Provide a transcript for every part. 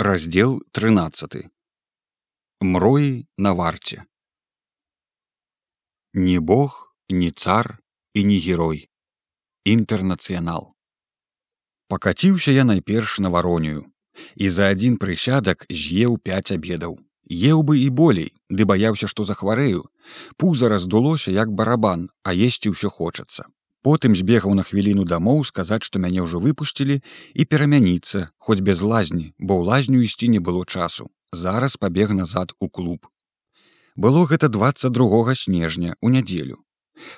раздел 13 мроі на варце не бог не цар і не герой. Інтэрнацыянал пакаціўся я найперш на варонію і за адзін прысядак з'еў пяць абедаў еў бы і болей ды баяўся што захварэю пуза раздулося як барабан а есці ўсё хочацца потым збегаў на хвіліну дамоў сказаць што мяне ўжо выпусцілі і перамяніцца хоць без лазні бо ў лазню ісці не было часу. Зараз пабег назад у клуб. Было гэта 22 снежня у нядзелю.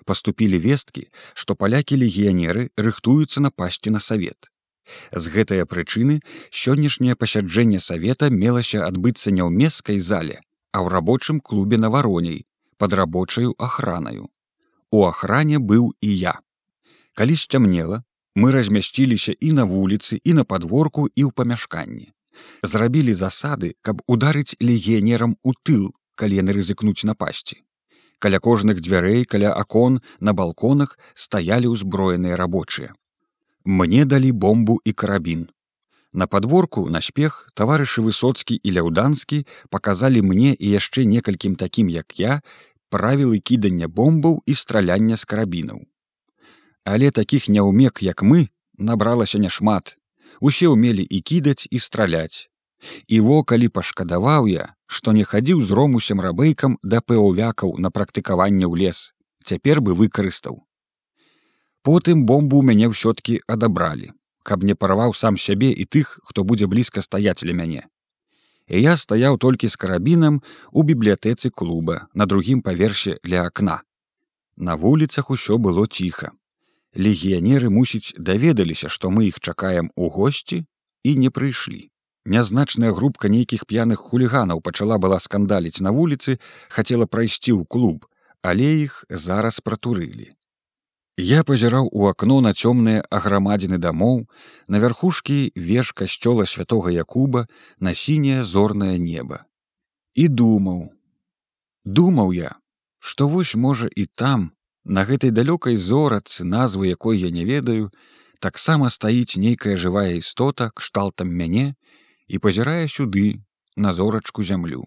Паступілі весткі што палякі легіянеры рыхтуюцца напасці на савет. З гэтыя прычыны сённяшняе пасяджэнне савета мелася адбыцца не ў месскай зале а ў рабочым клубе на вароней под рабочаю охранаю у охране быў і я калі сцямнела мы размясціліся і на вуліцы і на подворку і ў памяшканні зрабілі засады каб ударыць легіянерам у тыл калі яны рызыкнуць напасці каля кожных дзвярэй каля акон на балконах стаялі ўзброеныя рабочыя мне далі бомбу і карабін на подворку наспех таварышы высоцкі і ляўданскі паказалі мне і яшчэ некалькім такім як я правілы кідання бомбаў і страляння з карабінаў але такіх няўмек як мы набралася няшмат. Усе ўмелі і кідаць і страляць. І во калі пашкадаваў я што не хадзіў з ромусем рабэйкам да пэўвякаў на практыкаванне ў лес. Цяпер бы выкарыстаў. Потым бомбу ў мяне ўсё-ткі адабралі каб не парваў сам сябе і тых хто будзе блізка стаяць для мяне. І я стаяў толькі з карабінам у бібліятэцы клуба на другім паверсе ля акна. На вуліцах усё было ціха легіянеры мусіць даведаліся што мы іх чакаем у госці і не прыйшлі. Нязначная групка нейкіх п'яных хуліганаў пачала была скандаліць на вуліцы хацела прайсці ў клуб але іх зараз пратурылі. Я пазіраў у акно на цёмныя аграмадзіны дамоў на вярхушкі веж касцёла святого якуба на сіняе зорнае неба. І думаў. Думаў я што вось можа і там На гэтай далёкай зорацы назву якой я не ведаю, таксама стаіць нейкая жывая істота кшталтам мяне і пазірае сюды на зорачку зямлю.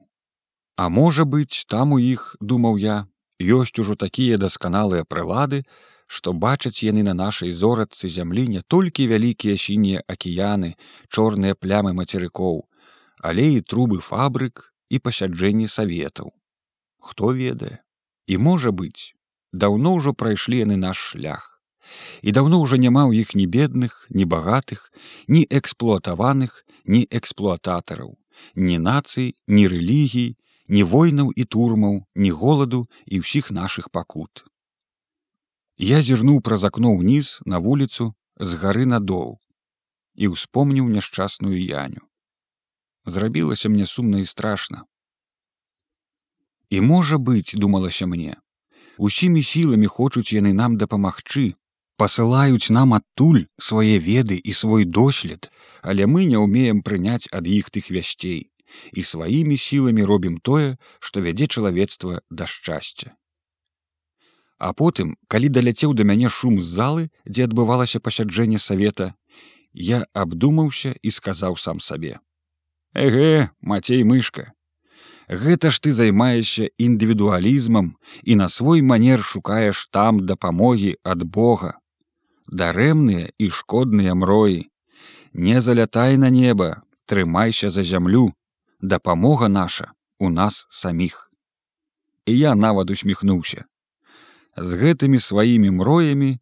А можа быць, там у іх, думаў я, ёсць ужо такія дасканалыя прылады, што бачаць яны на нашай зорацы зямлі не толькі вялікія сінія акіяны, чорныя плямы мацерыкоў, але і трубы фабрык і пасяджэнні саветаў. Хто ведае, і можа быць, даўно ўжо прайшлі яны наш шлях. І даўно ўжо няма ў іх ні бедных ні багатых ні эксплуатаваных ні эксплуататараў ні нацый ні рэлігій ні войнаў і турмаў ні голаду і ўсіх наших пакут. Я зірнуў праз акно ўніз на вуліцу з гары надол і ўспомніў няшчасную яню. Зрабілася мне сумна і страшна. І можа быць думалася мне усімі сіламі хочуць яны нам дапамагчы. Пасылаюць нам адтуль свае веды і свой дослед але мы не ўмеем прыняць ад іх тых вясцей. І сваімі сіламі робім тое што вядзе чалавецтва да шчасця. А потым калі даляцеў да мяне шум з залы дзе адбывалася пасяджэнне савета я абдумаўся і сказаў сам сабе. Эгэ мацей мышка гэта ж ты займаешся індывідуалізмам і на свой манер шукаеш там дапамогі ад Бога. Дарэмныя і шкодныя мроі. Не залятай на неба, трымайся за зямлю, дапамога наша у нас саміх. І я нават усміхнуўся. З гэтымі сваімі мроямі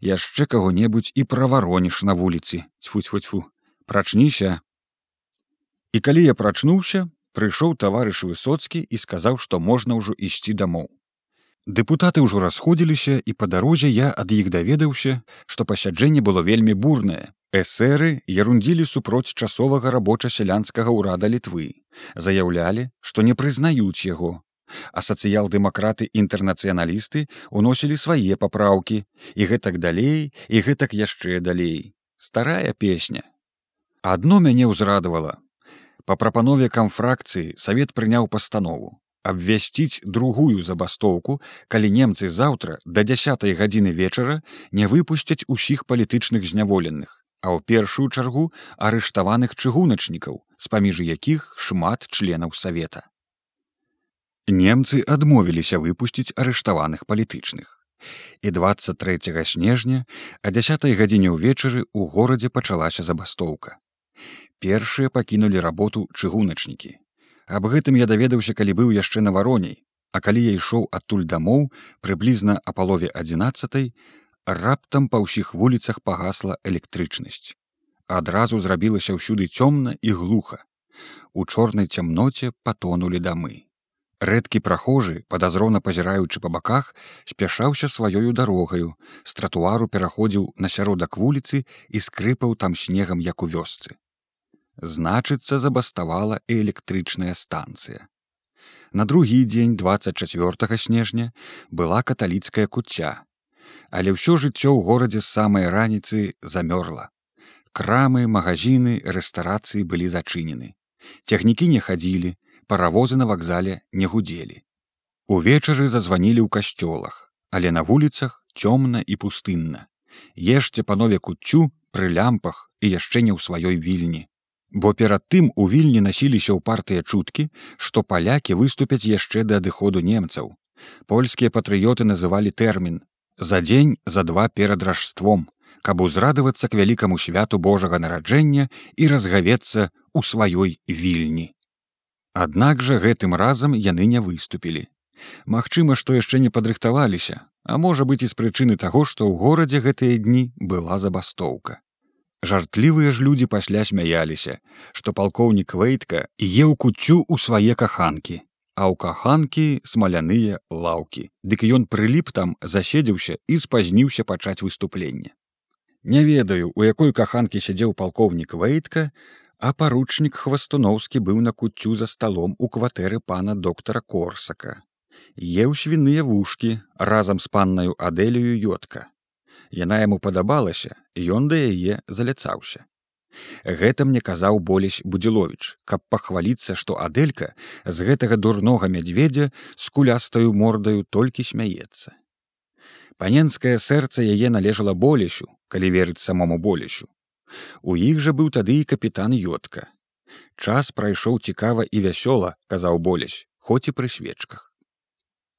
яшчэ каго-небудзь і правароніш на вуліцы, цьфу-цьфу-цьфу, прачніся. І калі я прачнуўся, прыйшоў таварыш высоцкі і сказаў што можна ўжо ісці дамоў Дэпутаты ўжо расходзіліся і па дарозе я ад іх даведаўся што пасяджэнне было вельмі бурнае эсеры ерундзілі супроць часовага рабоча-сялянскага ўрада літвы. Заяўлялі што не прызнаюць яго. А сацыял-дэмакраты інтэрнацыяналісты уносілі свае папраўкі. І гэтак далей і гэтак яшчэ далей. Старая песня. Адно мяне ўзрадавала Па прапанове камфракцыі савет прыняў пастанову абвясціць другую забастоўку, калі немцы заўтра да дзясятай гадзіны вечара не выпусцяць усіх палітычных зняволеных а ў першую чаргу арыштаваных чыгуначнікаў з-паміж якіх шмат членаў савета. Немцы адмовіліся выпусціць арыштаваных палітычных. І 23 снежня а 10 гадзіне ўвечары ў горадзе пачалася забастоўка першыя пакінулі работу чыгуначнікі. Аб гэтым я даведаўся калі быў яшчэ на вароней а калі я ішоў адтуль дамоў прыблізна а палове 11 раптам па ўсіх вуліцах пагасла электрычнасць. Адразу зрабілася ўсюды цёмна і глуха. У чорнай цямноце патонулі дамы. Рэдкі прахожы падазрона пазіраючы па баках спяшаўся сваёю дарогаю з тратуару пераходзіў на сяродак вуліцы і скрыпаў там снегам як у вёсцы значыцца забаставала і электрычная станцыя на другі дзень 24 снежня была каталіцкая куця але ўсё жыццё ў горадзе з самай раніцы замёрла крамы магазины рэстарацыі былі зачынены цягнікі не хадзілі паравозы на вакзале не гудзелі. Увечары зазванілі ў касцёлах, але на вуліцах цёмна і пустынна. Ешце панове куццю пры лямпах і яшчэ не ў сваёй вільні. Бо перад тым у вільні насіліся ў партыя чуткі, што палякі выступяць яшчэ да адыходу немцаў. Польскія патрыёты называлі тэрмін за дзень за два перад ражством, каб узрадавацца к вялікаму святу Божага нараджэння і разгавецца ў сваёй вільні. Аднак жа гэтым разам яны не выступілі. Магчыма, што яшчэ не падрыхтаваліся, а можа быць і з прычыны таго, што ў горадзе гэтыя дні была забастоўка. Жартлівыя ж людзі пасля смяяліся, што палкоўнік вэйтка еў куццю ў свае каханкі, а ў каханкі смаляныя лаўкі. Дык ён прыліп там заседзеўся і спазніўся пачаць выступленне. Не ведаю, у якой каханкі сядзеў палкоўнік вэйтка, а паручнік хвастуноўскі быў на куццю за сталом у кватэры пана доктара корсака еў свіныя вушкі разам з паннаю адэлію ётка яна яму падабалася ён да яе заляцаўся гэта мне казаў болесь будзілович каб пахваліцца што аделька з гэтага дурнога мядзведзя з кулястаю мордаю толькі смяецца паненскае сэрца яе належала болесю калі верыць самому болесю У іх жа быў тады і капітан ётка. Час прайшоў цікава і вясёла, казаў болясь, хоць і пры свечках.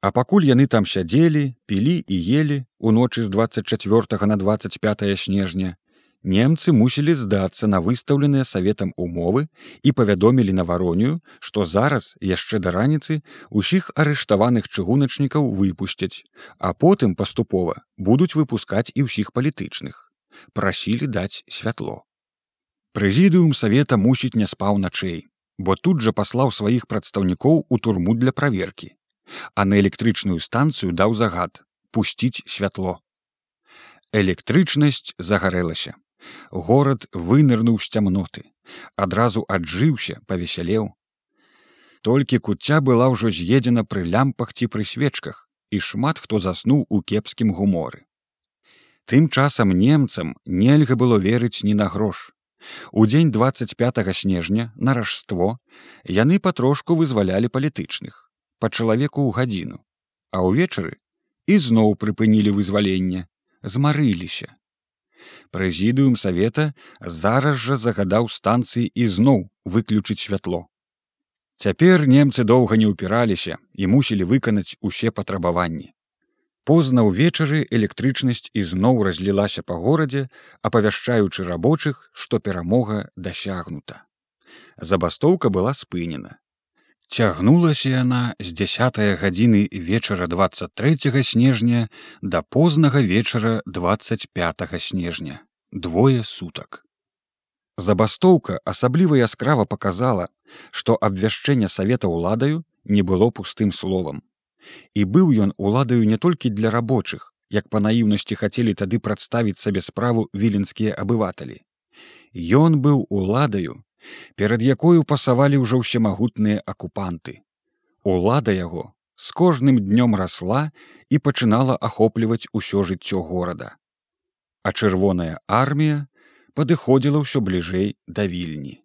А пакуль яны там сядзелі, пілі і елі уночы з 24 на 25 снежня, немцы мусілі здацца на выстаўленыя саветам умовы і павядомілі на варонію, што зараз яшчэ да раніцы усіх арыштаваных чыгуначнікаў выпусцяць, а потым паступова будуць выпускаць і ўсіх палітычных прасілі даць святло. Прэзідыум савета мусіць не спаў начэй, бо тут жа паслаў сваіх прадстаўнікоў у турму для праверкі, а на электрычную станцыю даў загад пусціць святло. Электрычнасць загарэлася. Горад вынырнуў з цямноты, адразу аджыўся, павесялеў. Толькі куцця была ўжо з'едзена пры лямпах ці пры свечках, і шмат хто заснуў у кепскім гуморы. Тым часам немцам нельга было верыць ні на грош. У дзень 25 снежня на ражство яны патрошку вызвалялі палітычных па чалавеку ў гадзіну, а ўвечары ізноў прыпынілі вызваленне, змарыліся. Прэзідыум савета зараз жа загадаў станцыі ізноў выключыць святло. Цяпер немцы доўга не ўпіраліся і мусілі выканаць усе патрабаванні. Позна ўвечары электрычнасць ізноў разлілася па горадзе, апавяшчаючы рабочых, што перамога дасягнута. Забастоўка была спынена. Цягнулася яна з дзясятая гадзіны вечара 23 снежня да познага вечара 25 снежня, двое сутак. Забастоўка асабліва яскрава паказала, што абвяшчэнне савета ўладаю не было пустым словам. І быў ён уладаю не толькі для рабочых як па наіўнасці хацелі тады прадставіць сабе справу віленскія абываталі. Ён быў уладаю перад якою пасавалі ўжо ўсемагутныя акупанты. Улада яго з кожным днём расла і пачынала ахопліваць усё жыццё горада. А чырвоная армія падыходзіла ўсё бліжэй да вільні